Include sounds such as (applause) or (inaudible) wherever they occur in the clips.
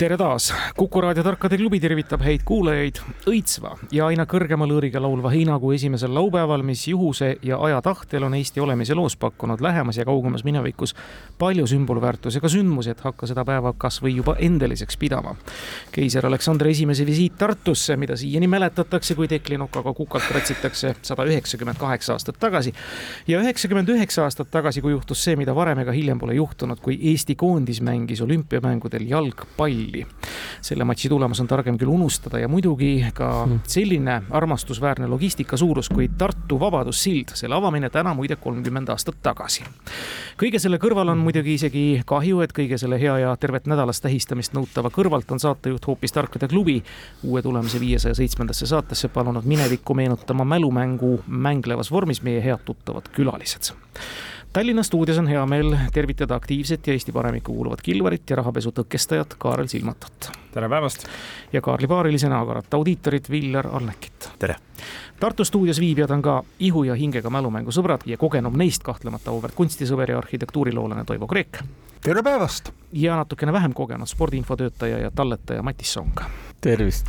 tere taas, Kuku raadio Tarkade klubi tervitab häid kuulajaid õitsva ja aina kõrgema lõõriga laulva heinakuu esimesel laupäeval, mis juhuse ja aja tahtel on Eesti olemise loos pakkunud lähemas ja kaugemas minevikus palju sümbolväärtusega sündmusi, et hakka seda päeva kas või juba endeliseks pidama. keiser Aleksander Esimese visiit Tartusse, mida siiani mäletatakse, kui teklinokaga kukalt ratsitakse sada üheksakümmend kaheksa aastat tagasi. Ja üheksakümmend üheksa aastat tagasi, kui juhtus see, mida varem ega hiljem pole juhtunud, kui Eesti koondis mängis olümpiamängudel jalgpalli rolli. selle matši tulemus on targem küll unustada ja muidugi ka hmm. selline armastusväärne logistika suurus kui Tartu Vabadussild, selle avamine täna muide kolmkümmend aastat tagasi. kõige selle kõrval on muidugi isegi kahju, et kõige selle hea ja tervet nädalast tähistamist nõutava kõrvalt on saatejuht hoopis Tarkade klubi uue tulemise viiesaja seitsmendasse saatesse palunud minevikku meenutama mälumängu mänglevas vormis meie head tuttavad külalised Tallinna stuudios on hea meel tervitada aktiivset ja Eesti paremikku kuuluvat Kilvarit ja rahapesu tõkestajat Kaarel Silmatot. tere päevast! ja Kaarli paarilise näokarat audiitorit Viljar Alnekit. tere! Tartu stuudios viibijad on ka ihu ja hingega mälumängusõbrad ja kogenum neist kahtlemata auväärt kunstisõber ja arhitektuuriloolane Toivo Kreek. tere päevast! ja natukene vähem kogenud spordiinfotöötaja ja talletaja Matis Song. tervist!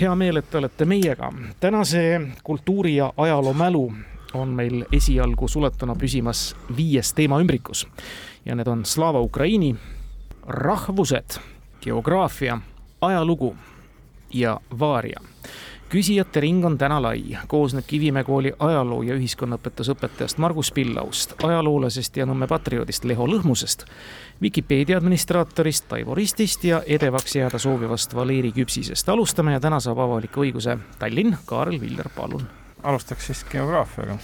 hea meel, et te olete meiega. tänase kultuuri ja ajaloo mälu on meil esialgu suletuna püsimas viies teemaümbrikus. Ja need on Slava Ukraini, rahvused, geograafia, ajalugu ja vaaria. Küsijate ring on täna lai, koosneb Kivimäe kooli ajaloo ja ühiskonnaõpetusõpetajast Margus Pillaust, ajaloolasest ja Nõmme patrioodist Leho Lõhmusest, Vikipeedia administraatorist Taivo Ristist ja edevaks jääda soovivast Valeri Küpsisest. alustame ja täna saab avaliku õiguse Tallinn, Kaarel Viljar, palun alustaks siis geograafiaga.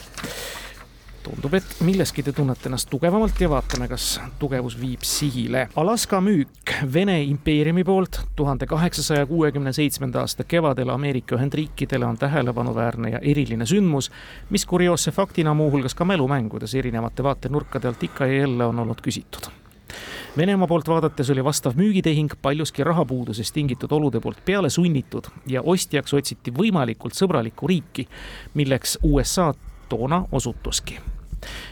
tundub, et milleski te tunnete ennast tugevamalt ja vaatame, kas tugevus viib sihile. Alaska müük Vene impeeriumi poolt tuhande kaheksasaja kuuekümne seitsmenda aasta kevadel Ameerika Ühendriikidele on tähelepanuväärne ja eriline sündmus, mis kurioosse faktina muuhulgas ka mälumängudes erinevate vaatenurkade alt ikka ja jälle on olnud küsitud Venemaa poolt vaadates oli vastav müügitehing paljuski rahapuudusest tingitud olude poolt peale sunnitud ja ostjaks otsiti võimalikult sõbralikku riiki, milleks USA toona osutuski.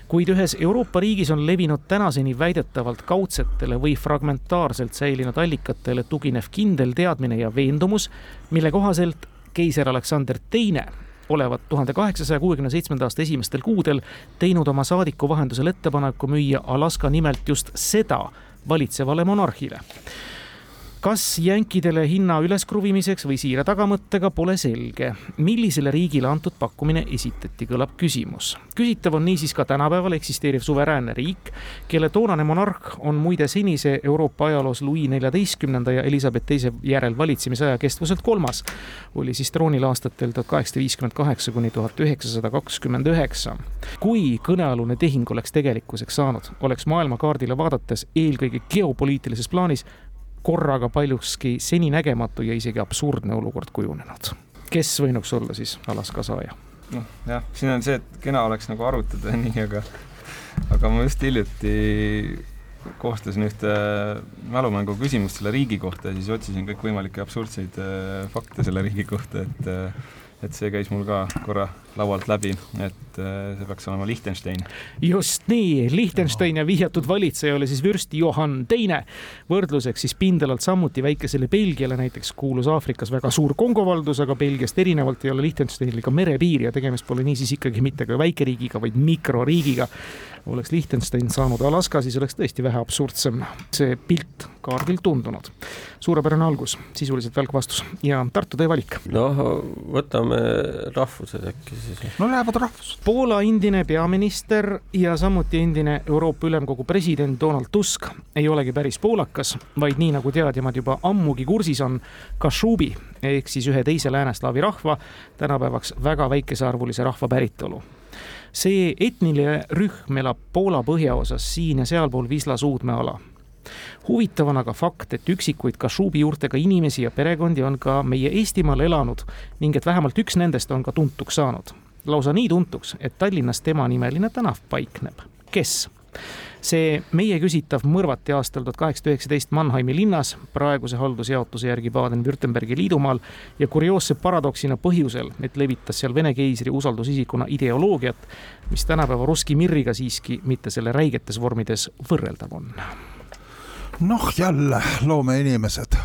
Kuid ühes Euroopa riigis on levinud tänaseni väidetavalt kaudsetele või fragmentaarselt säilinud allikatele tuginev kindel teadmine ja veendumus, mille kohaselt keiser Aleksander Teine olevat tuhande kaheksasaja kuuekümne seitsmenda aasta esimestel kuudel teinud oma saadiku vahendusel ettepaneku müüa Alaska nimelt just seda valitsevale monarhile kas jänkidele hinna üleskruvimiseks või siire tagamõttega, pole selge. millisele riigile antud pakkumine esitati, kõlab küsimus. küsitav on niisiis ka tänapäeval eksisteeriv suveräänne riik, kelle toonane monarh on muide senise Euroopa ajaloos Louis neljateistkümnenda ja Elizabeth teise järel valitsemisaja kestvuselt kolmas. oli siis troonil aastatel tuhat kaheksasada viiskümmend kaheksa kuni tuhat üheksasada kakskümmend üheksa. kui kõnealune tehing oleks tegelikkuseks saanud, oleks maailmakaardile vaadates eelkõige geopoliitilises plaanis korraga paljuski seninägematu ja isegi absurdne olukord kujunenud. kes võinuks olla siis Alaska saaja? noh, jah, siin on see, et kena oleks nagu arutada (laughs) nii, aga aga ma just hiljuti koostasin ühte mälumängu küsimust selle riigi kohta ja siis otsisin kõikvõimalikke absurdseid äh, fakte selle riigi kohta, et äh, et see käis mul ka korra laualt läbi, et äh, see peaks olema Liechtenstein. just nii, Liechtenstein ja vihjatud valitseja oli siis vürst Johann Teine. võrdluseks siis pindalalt samuti väikesele Belgiale näiteks kuulus Aafrikas väga suur Kongo valdus, aga Belgiast erinevalt ei ole Liechtensteinil ka merepiiri ja tegemist pole niisiis ikkagi mitte ka väikeriigiga, vaid mikroriigiga. Oleks Liechtenstein saanud Alaska, siis oleks tõesti vähe absurdsem see pilt kaardil tundunud. suurepärane algus, sisuliselt välk vastus ja Tartu teie valik. noh, võtame rahvused äkki siis. no lähevad rahvused. Poola endine peaminister ja samuti endine Euroopa Ülemkogu president Donald Tusk ei olegi päris poolakas, vaid nii nagu teadjamad juba ammugi kursis on, Kašubi ehk siis ühe teise lääneslaavi rahva, tänapäevaks väga väikesearvulise rahva päritolu see etniline rühm elab Poola põhjaosas siin ja sealpool Wisla suudmeala huvitav on aga fakt, et üksikuid kašuubi juurtega inimesi ja perekondi on ka meie Eestimaal elanud ning et vähemalt üks nendest on ka tuntuks saanud. lausa nii tuntuks, et Tallinnas temanimeline tänav paikneb. kes? See meie küsitav mõrvati aastal tuhat kaheksasada üheksateist Mannheimi linnas, praeguse haldusjaotuse järgi Baden-Württembergi liidumaal ja kurioosse paradoksina põhjusel, et levitas seal Vene keisri usaldusisikuna ideoloogiat, mis tänapäeva Russki Mirriga siiski mitte selle räigetes vormides võrreldav on. noh, jälle loomeinimesed,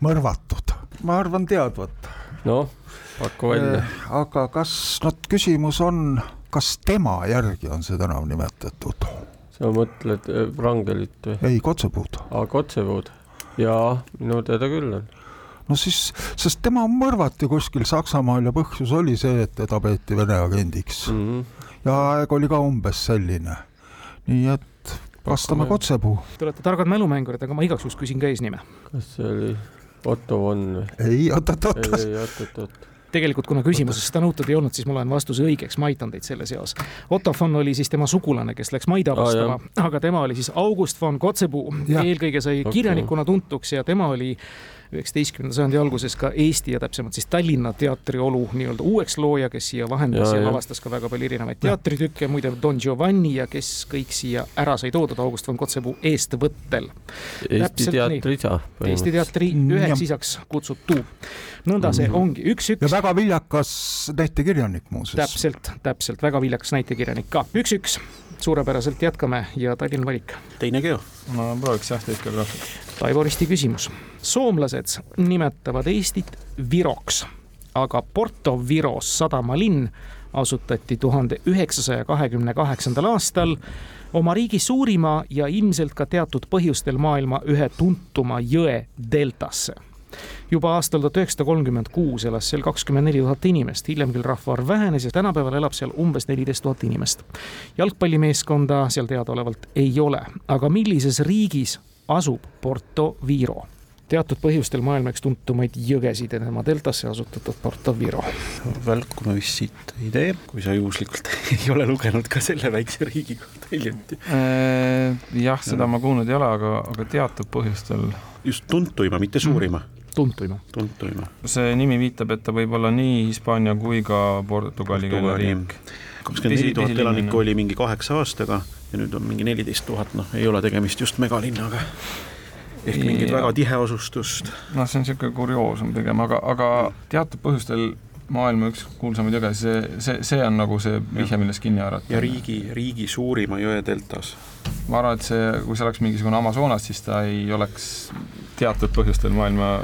mõrvatud. ma arvan teadvat. noh, paku välja. aga kas, no küsimus on, kas tema järgi on see tänav nimetatud? Sa mõtled Wrangelit või? ei, Kotsepuud. aa, Kotsepuud. jaa, minu teada küll on. no siis, sest tema mõrvati kuskil Saksamaal ja põhjus oli see, et teda peeti Vene agendiks mm. -hmm. ja aeg oli ka umbes selline. nii et vastame Kotsepuu. Te olete targad mälumängurid, aga ma igaks juhuks küsin ka eesnime. kas see oli Otto von või? ei, oot-oot-oot. ei, ei, oot-oot-oot tegelikult kuna küsimuses seda nõutud ei olnud, siis ma loen vastuse õigeks, ma aitan teid selles eas. Otto von oli siis tema sugulane, kes läks maid avastama ah,, aga tema oli siis August von Kotzebue, eelkõige sai okay. kirjanikuna tuntuks ja tema oli üheksateistkümnenda sajandi alguses ka Eesti ja täpsemalt siis Tallinna teatriolu nii-öelda uueks looja, kes siia vahendas ja, ja lavastas ka väga palju erinevaid teatritükke, muide Don Giovanni ja kes kõik siia ära sai toodud August von Kotzebue eestvõttel. Eesti teatri isa. Eesti teatri üheks isaks kutsutu. nõnda see -hmm. ongi, üks-üks. ja väga viljakas näitekirjanik muuseas. täpselt, täpselt, väga viljakas näitekirjanik ka, üks-üks suurepäraselt jätkame ja Tallinna valik. teine Geo. ma prooviks jah teist geograafiat. Taivo Risti küsimus. soomlased nimetavad Eestit Viroks, aga Porto Viros sadamalinn asutati tuhande üheksasaja kahekümne kaheksandal aastal oma riigi suurima ja ilmselt ka teatud põhjustel maailma ühe tuntuma jõe deltasse juba aastal tuhat üheksasada kolmkümmend kuus elas seal kakskümmend neli tuhat inimest, hiljem küll rahvaarv vähenes ja tänapäeval elab seal umbes neliteist tuhat inimest. jalgpallimeeskonda seal teadaolevalt ei ole, aga millises riigis asub Porto Viro? teatud põhjustel maailma üks tuntumaid jõgesid ja tema deltasse asutatud Porto Viro. välku me vist siit ei tee, kui sa juhuslikult (laughs) ei ole lugenud ka selle väikse riigi kohta hiljuti. Äh, jah, seda ma kuulnud ei ole, aga, aga teatud põhjustel. just tuntuima, mitte suurima mm tuntuima. tuntuima. see nimi viitab, et ta võib olla nii Hispaania kui ka Portugali keele riik. kakskümmend neli tuhat elanikku oli mingi kaheksa aastaga ja nüüd on mingi neliteist tuhat, noh, ei ole tegemist just megalinnaga. ehk mingit ja. väga tiheasustust. noh, see on niisugune kurioosum pigem, aga, aga teatud põhjustel maailma üks kuulsamaid jõgesid, see, see, see on nagu see vihje, millest kinni haarata. ja riigi, riigi suurima jõe deltas. Ma arvan, et see, kui see oleks mingisugune Amazonas, siis ta ei oleks teatud põhjustel maailma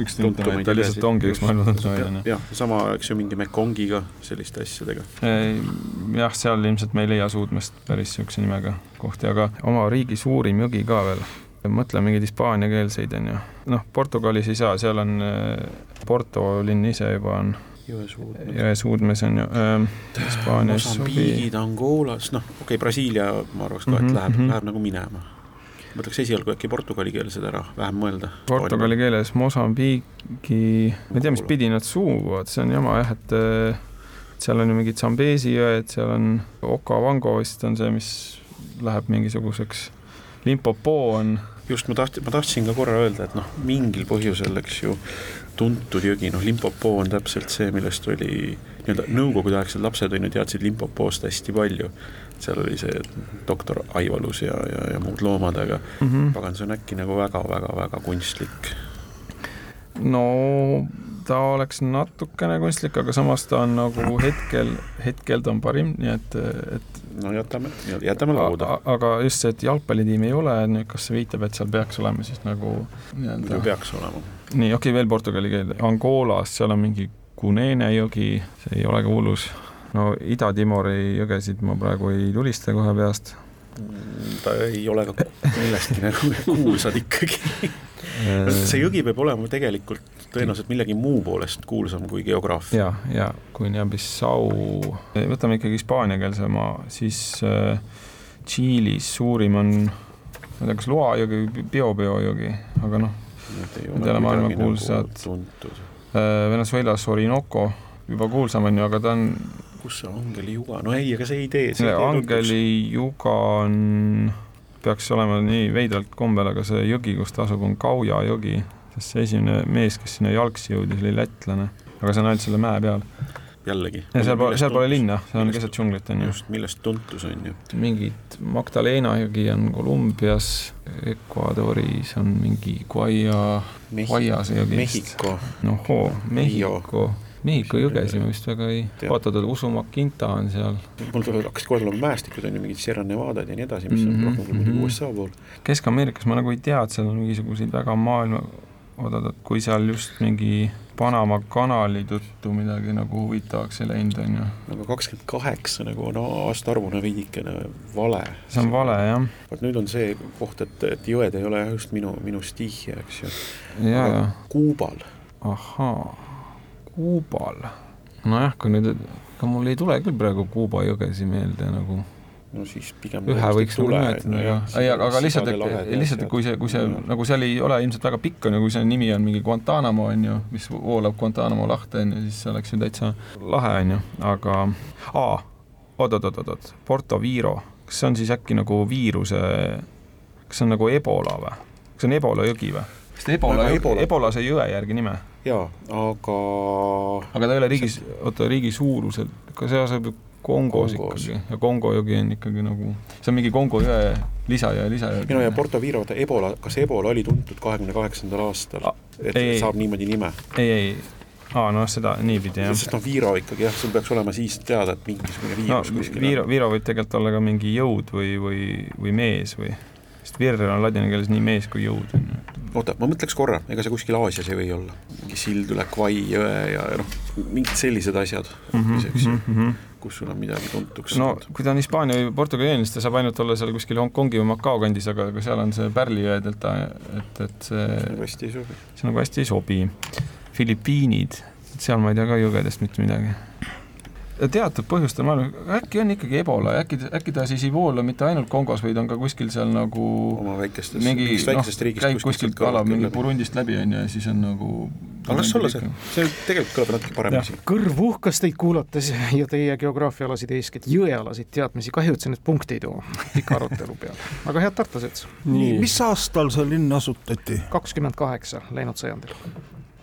üks tuntumaid, ta lihtsalt ongi üks maailma tuntumaid, on ju. jah, sama, eks ju, mingi Mekongiga, selliste asjadega. jah, seal ilmselt me ei leia Suudmest päris niisuguse nimega kohti, aga oma riigi suurim jõgi ka veel mõtle mingeid hispaaniakeelseid, on ju. noh, Portugalis ei saa, seal on Porto linn ise juba on jõesuudmes. jõesuudmes on ju äh,, Hispaanias. Mosambiigid, Angolas, noh, okei okay,, Brasiilia ma arvaks ka, et mm -hmm. läheb, mhm. läheb nagu minema. mõtleks esialgu äkki portugalikeelsed ära, vähem mõelda. Portugali keeles Mosambiigi, ma ei tea, mis pidi nad suuvad, see on jama jah, et seal on ju mingid Zambezi jõed, seal on Okavango vist on see, mis läheb mingisuguseks, Limpopo on just ma tahtsin, ma tahtsin ka korra öelda, et noh, mingil põhjusel, eks ju, tuntud jõgi, noh, Limpopo on täpselt see, millest oli nii-öelda nõukogudeaegsed lapsed on ju teadsid Limpopost hästi palju. seal oli see doktor Aivalus ja, ja, ja muud loomad, aga mm -hmm. pagan, see on äkki nagu väga-väga-väga kunstlik. no ta oleks natukene kunstlik, aga samas ta on nagu hetkel, hetkel ta on parim, nii et, et no jätame, jätame lauda. aga just see, et jalgpallitiimi ei ole, kas see viitab, et seal peaks olema siis nagu nii-öelda peaks olema nii, okei okay,, veel portugali keel, Angolas, seal on mingi Cunene jõgi, see ei ole ka hullus. no Ida-Timori jõgesid ma praegu ei tulista kohe peast. Ta ei ole ka millestki nagu kuulsad ikkagi see jõgi peab olema tegelikult tõenäoliselt millegi muu poolest kuulsam kui geograafia. ja, ja Guinea-Bissau, võtame ikkagi hispaaniakeelse maa, siis äh, Tšiilis suurim on, ma ei tea, kas Loa jõgi, Biobio jõgi, aga noh Need ei ole maailmakuulsad nagu. Äh, Venezuelas Orinoco, juba kuulsam on ju, aga ta on kus see Angeli juga, no ei, aga see ei tee. Angeli juga on peaks olema nii veidralt kombel, aga see jõgi, kus ta asub, on Kauja jõgi, sest see esimene mees, kes sinna jalgsi jõudis, oli lätlane, aga see on ainult selle mäe peal. jällegi. ja seal pole, seal pole linna, see on keset džunglit, on ju. just, millest tuntus, on ju. mingid Magdalena jõgi on Kolumbias, Ecuadoris on mingi Guaya, Guayase jõgi vist. Mehhiko. ohoo, Mehhiko Mehhiko jõgesid ma vist väga ei, oota-oota, Usumakinta on seal. mul tulevad, hakkasid kohe tulema mäestikud, on ju, mingid Sierra Nevadad ja nii edasi, mis mm -hmm. on rohkem kui muidugi USA pool. Kesk-Ameerikas ma nagu ei tea, et seal on mingisuguseid väga maailma, oot-oot, kui seal just mingi Panama kanali tõttu midagi nagu huvitavaks ei läinud, on ju. aga kakskümmend kaheksa nagu on aastaarvuna veidikene vale. see on vale, jah. vot nüüd on see koht, et, et jõed ei ole just minu, minu stihia, eks ju. Kuubal. ahaa Kuubal. nojah, kui nüüd, ega mul ei tule küll praegu Kuuba jõgesi meelde nagu. no siis pigem ühe võiks nagu nimetada, aga, ei, aga lihtsalt, et lihtsalt, et kui see, kui see nagu seal ei ole ilmselt väga pikk, on ju, kui selle nimi on mingi Guantanamo, on ju, mis voolab Guantanamo lahte, on ju, siis see oleks ju täitsa lahe, on ju, aga aa, oot-oot-oot-oot, Porto Viro, kas see on siis äkki nagu viiruse, kas see on nagu Ebola või? kas see on Ebola jõgi või? sest Ebola, Ebola, Ebola sai jõe järgi nime. Jaa, aga aga ta ei ole riigis, oota, riigi suuruselt, ka see asub ju Kongos, Kongos ikkagi ja Kongo jõgi on ikkagi nagu, see on mingi Kongo jõe lisajõe, lisajõe. ei no ja Porto Viro, vaata Ebola, kas Ebola oli tuntud kahekümne kaheksandal aastal, et ei, saab niimoodi nime? ei, ei, aa noh, seda niipidi jah. sest noh, Viro ikkagi jah, sul peaks olema siis teada, et mingisugune viirus no, kuskil Viro, Viro võib tegelikult olla ka mingi jõud või, või, või mees või sest vir on ladina keeles nii mees kui jõud, on ju. oota, ma mõtleks korra, ega see kuskil Aasias ei või olla? mingi sild üle Kwai jõe ja noh, mingid sellised asjad mm, -hmm, mm -hmm., kus sul on midagi tuntuks no kui ta on Hispaania või Portugali jõel, siis ta saab ainult olla seal kuskil Hongkongi või Macao kandis, aga, aga seal on see Pärli jõe delta, et, et see see nagu hästi ei sobi. see nagu hästi ei sobi. Filipiinid, seal ma ei tea ka jõgedest mitte midagi teatud põhjustel, ma arvan, äkki on ikkagi Ebola, äkki, äkki ta siis ei voola mitte ainult Kongos, vaid on ka kuskil seal nagu oma väikestes, mingi noh, käib kuskilt kalab mingi Burundist läbi, on ju, ja siis on nagu aga las olla see, see tegelikult kõlab natuke paremini. kõrv uhkas teid kuulates (laughs) ja teie geograafiaalasid, eeskätt jõealasid teadmisi, kahju, et see nüüd punkti ei too pika arutelu peale. aga head tartlased. nii, mis aastal see linn asutati? kakskümmend kaheksa läinud sajandil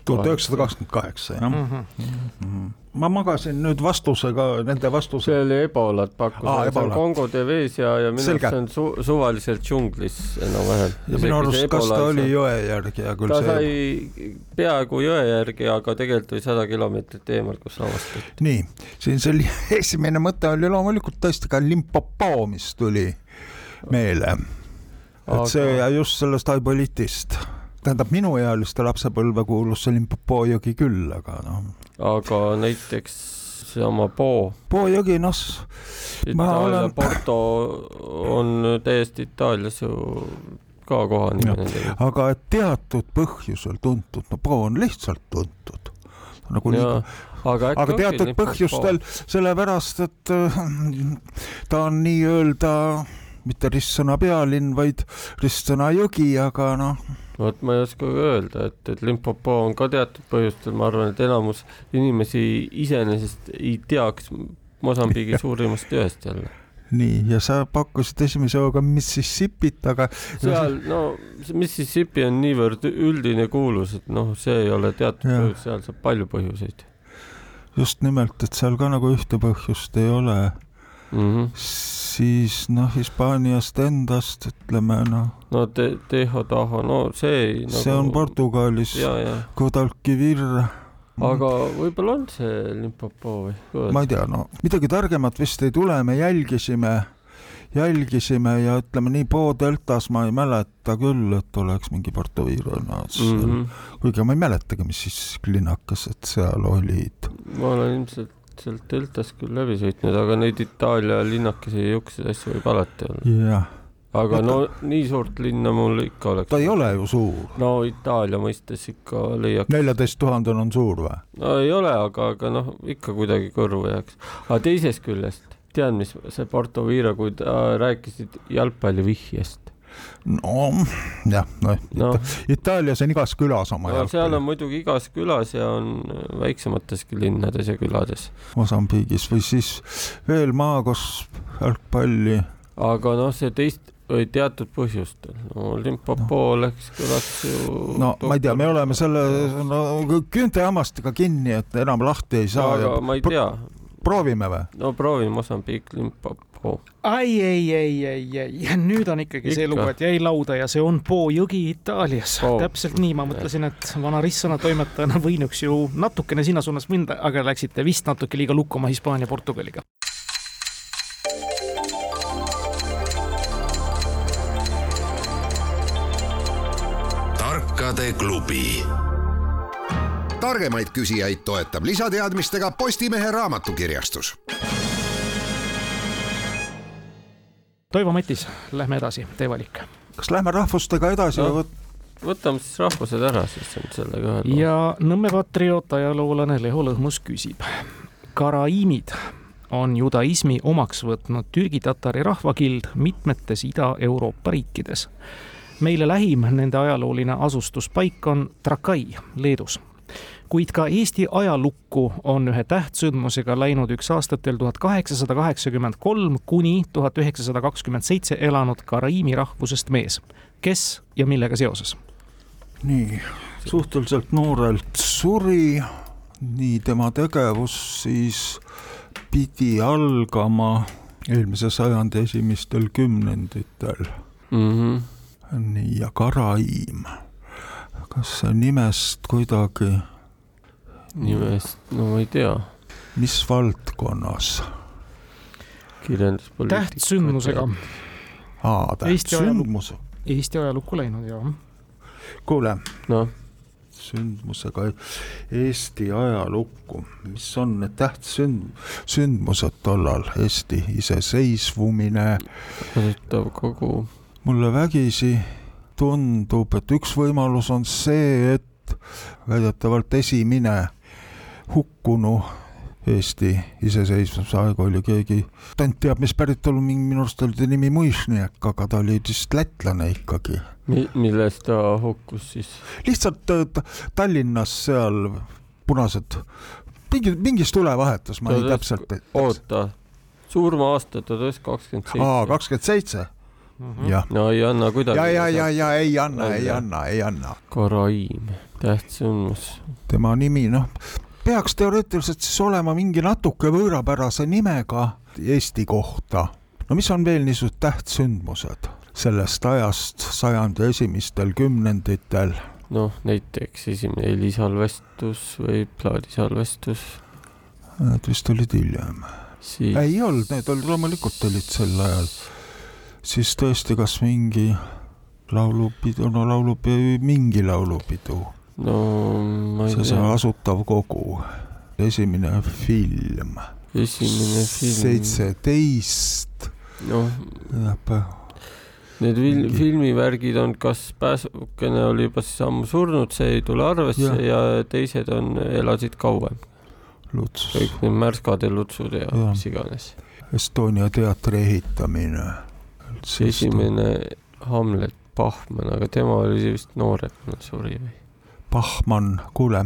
tuhat üheksasada kakskümmend kaheksa, jah mm? -hmm. Ma magasin nüüd vastusega, nende vastuse. see oli Ebolat pakkus ah,, see on Kongo TV-s ja, ja minu arust see on su suvaliselt džunglis enam-vähem. ja minu arust, kas ta oli jõe järgi ja küll ta see. ta sai peaaegu jõe järgi, aga tegelikult oli sada kilomeetrit eemal, kus avastati. nii, siin see oli, (laughs) esimene mõte oli loomulikult tõesti ka Limpopo, mis tuli meele. et aga... see ja just sellest Aibolitist tähendab, minuealiste lapsepõlve kuulus see Limpopo jõgi küll, aga noh. Aga näiteks seesama Po. Po jõgi, noh. Itaalia olen... Porto on täiesti Itaalias ju ka kohanimi nendega. aga teatud põhjusel tuntud, no Po on lihtsalt tuntud. nagu ja, nii aga, aga teatud põhjustel, sellepärast et äh, ta on nii-öelda mitte ristsõna pealinn, vaid ristsõna jõgi, aga noh vot ma ei oska ka öelda, et, et Limpopo on ka teatud põhjustel, ma arvan, et enamus inimesi iseenesest ei teaks Mosambiigi suurimast jõest jälle. Nii, ja sa pakkusid esimese hooga Mississippit, aga seal, no Mississippi on niivõrd üldine kuulus, et noh, see ei ole teatud põhjus, seal saab palju põhjuseid. just nimelt, et seal ka nagu ühte põhjust ei ole mm. -hmm. siis noh, Hispaaniast endast ütleme noh. no te, Teho Taho, no see ei nagu.... see on Portugalis, Guadalquivir aga võib-olla on see Limpopo või? ma ei tea, no midagi targemat vist ei tule, me jälgisime, jälgisime ja ütleme nii, Po deltas ma ei mäleta küll, et oleks mingi Porto Vironas mm, -hmm. kuigi ma ei mäletagi, mis siis linnakesed seal olid. ma olen ilmselt sealt deltast küll läbi sõitnud, aga neid Itaalia linnakesi ja siukseid asju võib alati olla. jah. aga no nii suurt linna mul ikka oleks. ta ei ole ju suur. no Itaalia mõistes ikka leiaks. neljateist tuhandene on suur või? no ei ole, aga, aga noh, ikka kuidagi kõrvu jääks. aga teisest küljest, tead, mis see Porto Viro, kui ta rääkisid jalgpallivihjest no jah, noh no. Itaalias on igas külas oma no, seal on muidugi igas külas ja on väiksemateski linnades ja külades. Mosambiigis või siis veel maa, kus jalgpalli. aga noh, see teist, või teatud põhjustel, no Limpopo no. oleks, kõlaks ju. no ma ei tea, me oleme selle no, küüntehammastega kinni, et enam lahti ei saa. aga ja... ma ei tea. proovime või? no proovime Mosambiik, Limpopo. ai, ei, ei, ei, ei, nüüd on ikkagi Ikka. see lugu, et jäi lauda ja see on Po jõgi Itaalias oh.. täpselt nii, ma mõtlesin, et vana ristsõna toimetajana võinuks ju natukene sinna suunas minna, aga läksite vist natuke liiga lukkuma Hispaania-Portugaliga tarkade klubi. targemaid küsijaid toetab lisateadmistega Postimehe raamatukirjastus. Toivo Mätis, lähme edasi, tee valik. kas lähme rahvustega edasi no. või võt-? võtame siis rahvused ära, siis on sellega ühel ja Nõmme patrioot, ajaloolane Leho Lõhmus küsib. Karaiimid on judaismi omaks võtnud türgi-tatari rahvakild mitmetes Ida-Euroopa riikides meile lähim nende ajalooline asustuspaik on Trakai Leedus kuid ka Eesti ajalukku on ühe tähtsündmusega läinud üks aastatel tuhat kaheksasada kaheksakümmend kolm kuni tuhat üheksasada kakskümmend seitse elanud Karaimi rahvusest mees. kes ja millega seoses? nii, suhteliselt noorelt suri, nii tema tegevus siis pidi algama eelmise sajandi esimestel kümnenditel mm. -hmm nii, ja Karaim. kas nimest kuidagi? Nimest, no ma ei tea. mis valdkonnas? kirjanduspoliitika. tähtsündmusega. aa, tähtsündmus. Eesti ajalukku läinud, jah. kuule. noh sündmusega Eesti ajalukku, mis on need tähtsünd-, sündmused tollal, Eesti iseseisvumine. kasutav kogu mulle vägisi tundub, et üks võimalus on see, et väidetavalt esimene hukkunu Eesti iseseisvuse aega oli keegi, tant teab, mis päritolu, minu arust oli ta nimi Muižniak, aga ta oli vist lätlane ikkagi Mi. milles ta hukkus siis? lihtsalt Tallinnas seal punased, mingi, mingis tulevahetus, ma ei täpselt. oota, surma-aasta tuhat üheksasada kakskümmend seitse. aa, kakskümmend seitse. -hmm. jah. no ei anna kuidagi. ja, ja, ja, ja ei anna, ei anna, ei anna. Karaim, tähtsündmus. tema nimi, noh, peaks teoreetiliselt siis olema mingi natuke võõrapärase nimega Eesti kohta. no mis on veel niisugused tähtsündmused sellest ajast, sajandi esimestel kümnenditel? noh, näiteks esimene helisalvestus või plaadisalvestus. Need vist olid hiljem siis.... ei olnud, need olid loomulikult olid sel ajal siis tõesti, kas mingi laulupidu, no laulupidu, mingi laulupidu. No ma ei tea. see Asutav Kogu, esimene film. esimene film. seitseteist. noh. Need fil mingi... filmivärgid on, kas Pääsukene oli juba siis ammu surnud, see ei tule arvesse ja, ja teised on, elasid kauem. kõik need Märskad ja Lutsud ja, ja mis iganes. Estonia teatri ehitamine esimene Hamlet Bachmann, aga tema oli vist noorem, kui ta suri või? Bachmann, kuule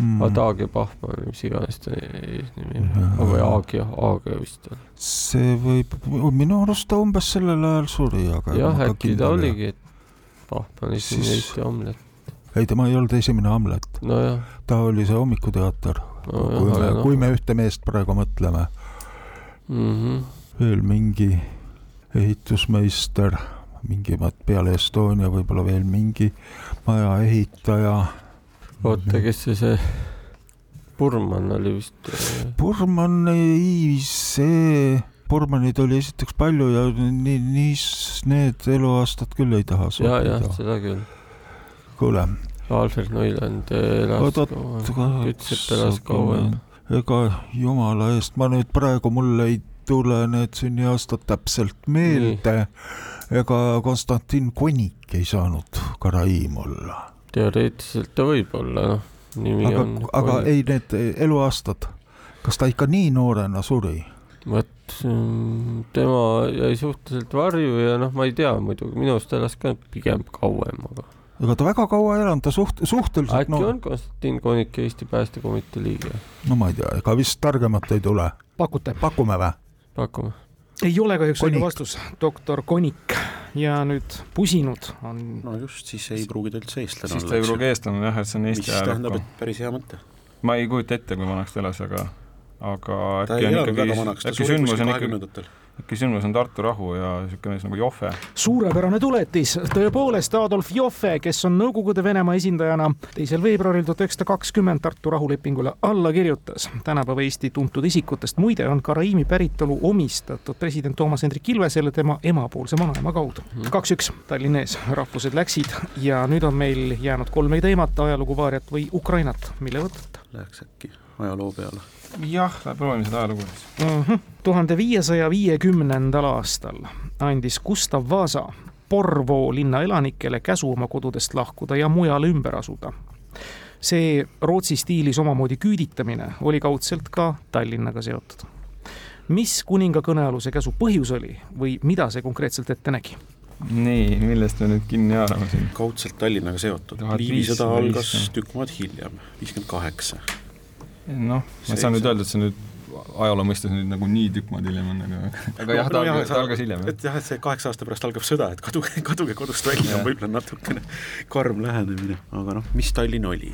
mm.. Adagio Bachmann, mis iganes ta nimi on, või Agio, Agio vist on. see võib, minu arust ta umbes sellel ajal suri, aga. jah, äkki ta oligi, et Bachmann esimene siis... Eesti Hamlet. ei, tema ei olnud esimene Hamlet no. ta oli see hommikuteater no,, kui me, no. kui me ühte meest praegu mõtleme mm. -hmm. veel mingi ehitusmeister, mingi peale Estonia võib-olla veel mingi maja ehitaja. oota, kes see, see Burman oli vist? Burman ei, see, Burmanid oli esiteks palju ja nii, nii need eluaastad küll ei taha ja, jah, seda küll. kuule. Alfred Neuland elas kaua, Kütsepp elas kauem. ega jumala eest, ma nüüd praegu mul ei tule need sünniaastad täpselt meelde. ega Konstantin Konik ei saanud Karaim olla. teoreetiliselt ta võib olla, noh, nimi aga, on. aga Konik. ei, need eluaastad, kas ta ikka nii noorena suri? vot mm, tema jäi suhteliselt varju ja noh, ma ei tea muidugi, minu arust elas ka pigem kauem, aga. ega ta väga kaua ei elanud, ta suht-, suhteliselt äkki no... on Konstantin Konik Eesti Päästekomitee liige? no ma ei tea, ega vist targemat ei tule. pakute? pakume või? Pakume. ei ole kahjuks õige vastus, doktor Konik ja nüüd pusinud on. no just, siis ei pruugi ta üldse eestlane olla. siis ta ei pruugi eestlane jah, et see on Eesti ajalukku. tähendab, et päris hea mõte. ma ei kujuta ette, kui vanaks ta elas, aga, aga äkki on ikkagi, äkki sündmus on ikkagi sündmus on Tartu rahu ja niisugune mees nagu Joffe. suurepärane tuletis, tõepoolest Adolf Joffe, kes on Nõukogude Venemaa esindajana teisel veebruaril tuhat üheksasada kakskümmend Tartu rahulepingule alla kirjutas. tänapäeva Eesti tuntud isikutest muide on Karaimi päritolu omistatud president Toomas Hendrik Ilvesele tema emapoolse vanaema kaudu. Kaks-üks Tallinna ees, rahvused läksid ja nüüd on meil jäänud kolm teemat, ajalugu, Vaariat või Ukrainat, mille võtate? Läheks äkki ajaloo peale jah, proovime seda ajalugu siis. Mhm. tuhande viiesaja viiekümnendal aastal andis Gustav Vasa Porvoo linna elanikele käsu oma kodudest lahkuda ja mujale ümber asuda. see Rootsi stiilis omamoodi küüditamine oli kaudselt ka Tallinnaga seotud. mis kuninga kõnealuse käsu põhjus oli või mida see konkreetselt ette nägi? nii, millest me nüüd kinni haarame siin? kaudselt Tallinnaga seotud. Liivi sõda algas tükk maad hiljem, viiskümmend kaheksa noh, ma ei saa nüüd öelda, et see nüüd ajaloo mõistes nüüd nagu nii tükk maad hiljem on, aga aga jah, ta algas, algas hiljem. et jah, et see kaheksa aasta pärast algab sõda, et kaduge, (laughs) kaduge kodust välja on võib-olla natukene karm lähenemine, aga noh, mis Tallinn oli?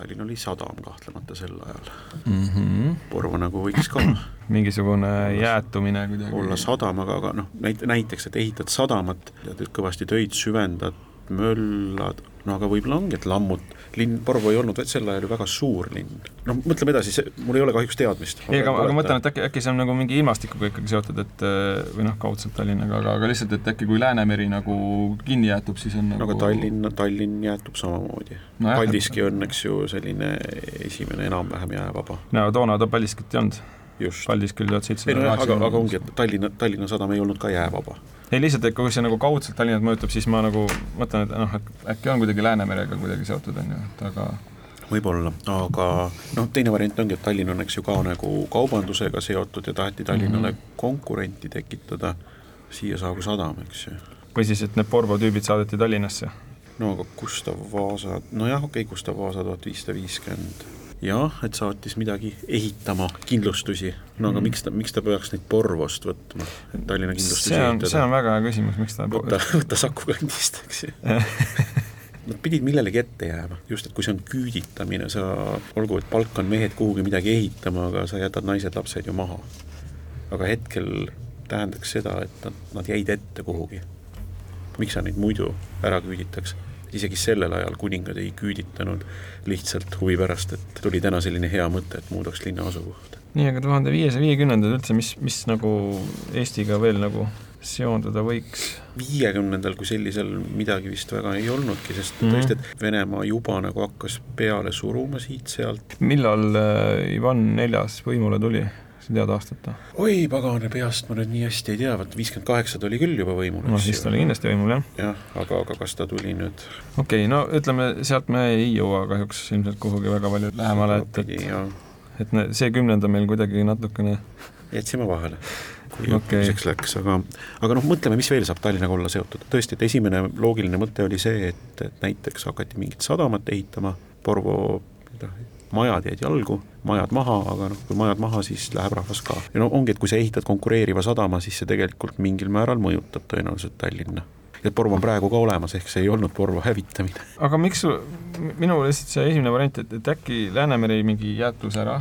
Tallinn oli sadam kahtlemata sel ajal mm. -hmm. Porvo nagu võiks ka (clears throat) mingisugune jäätumine kuidagi. olla sadam, aga, aga noh, näit-, näiteks, et ehitad sadamat, tead, kõvasti töid süvendad, möllad, no aga võib-olla ongi, et lammut, linn, Porvo ei olnud sel ajal ju väga suur linn. noh, mõtleme edasi, see, mul ei ole kahjuks teadmist. ei, aga, aga ma mõtlen, et äkki, äkki see on nagu mingi ilmastikuga ikkagi seotud, et või noh, kaudselt Tallinnaga, aga, aga lihtsalt, et äkki kui Läänemeri nagu kinni jäetub, siis on nagu no aga Tallinn, Tallinn jäetub samamoodi no,. Paldiski on, eks ju, selline esimene enam-vähem jäävaba. no toona ta Paldiskit ei olnud. Paldiskil tuhat seitsesada kaheksakümmend. aga ongi, et Tallinna, Tallinna sadam ei olnud ka jäävaba ei lihtsalt, et kui see nagu kaudselt Tallinnat mõjutab, siis ma nagu mõtlen, et noh, et äkki on kuidagi Läänemerega kuidagi seotud, on ju, et aga võib-olla, aga noh, teine variant ongi, et Tallinn on, eks ju, ka nagu kaubandusega seotud ja taheti Tallinnale mm -hmm. konkurenti tekitada, siia saagu sadam, eks ju. või siis, et need Porvo tüübid saadeti Tallinnasse? no aga Gustav Vaasa, nojah, okei okay,, Gustav Vaasa tuhat viissada viiskümmend jah, et saatis midagi ehitama, kindlustusi. no aga mm. miks ta, miks ta peaks neid Porvost võtma, et Tallinna kindlustusi see on, see on väga hea küsimus, miks ta võta, võta Saku kandist, eks ju (laughs) Nad pidid millelegi ette jääma, just et kui see on küüditamine, sa, olgu, et palkan mehed kuhugi midagi ehitama, aga sa jätad naised-lapsed ju maha. aga hetkel tähendaks seda, et nad, nad jäid ette kuhugi. miks sa neid muidu ära küüditaks? Isegi sellel ajal kuningad ei küüditanud lihtsalt huvi pärast, et tuli täna selline hea mõte, et muudaks linna asukohta. nii, aga tuhande viiesaja viiekümnendad üldse, mis, mis nagu Eestiga veel nagu seonduda võiks? viiekümnendal kui sellisel midagi vist väga ei olnudki, sest mm -hmm. tõesti, et Venemaa juba nagu hakkas peale suruma siit-sealt. millal äh, Ivan Neljas võimule tuli? Sa tead aastat oi, pagana peast ma nüüd nii hästi ei tea, vot viiskümmend kaheksa ta oli küll juba võimul. no siis ta oli kindlasti võimul, jah. jah, aga, aga kas ta tuli nüüd? okei okay,, no ütleme, sealt me ei jõua kahjuks ilmselt kuhugi väga palju lähemale, et, et et see kümnend on meil kuidagi natukene jätsime vahele kui (laughs) okay. jutuseks läks, aga aga noh, mõtleme, mis veel saab Tallinnaga olla seotud, tõesti, et esimene loogiline mõte oli see, et, et näiteks hakati mingit sadamat ehitama, Porvo majad jäid jalgu, majad maha, aga noh, kui majad maha, siis läheb rahvas ka. ja no ongi, et kui sa ehitad konkureeriva sadama, siis see tegelikult mingil määral mõjutab tõenäoliselt Tallinna ja Porvo on praegu ka olemas, ehk see ei olnud Porvo hävitamine. aga miks minul lihtsalt see esimene variant, et, et äkki Läänemeri mingi jäätus ära,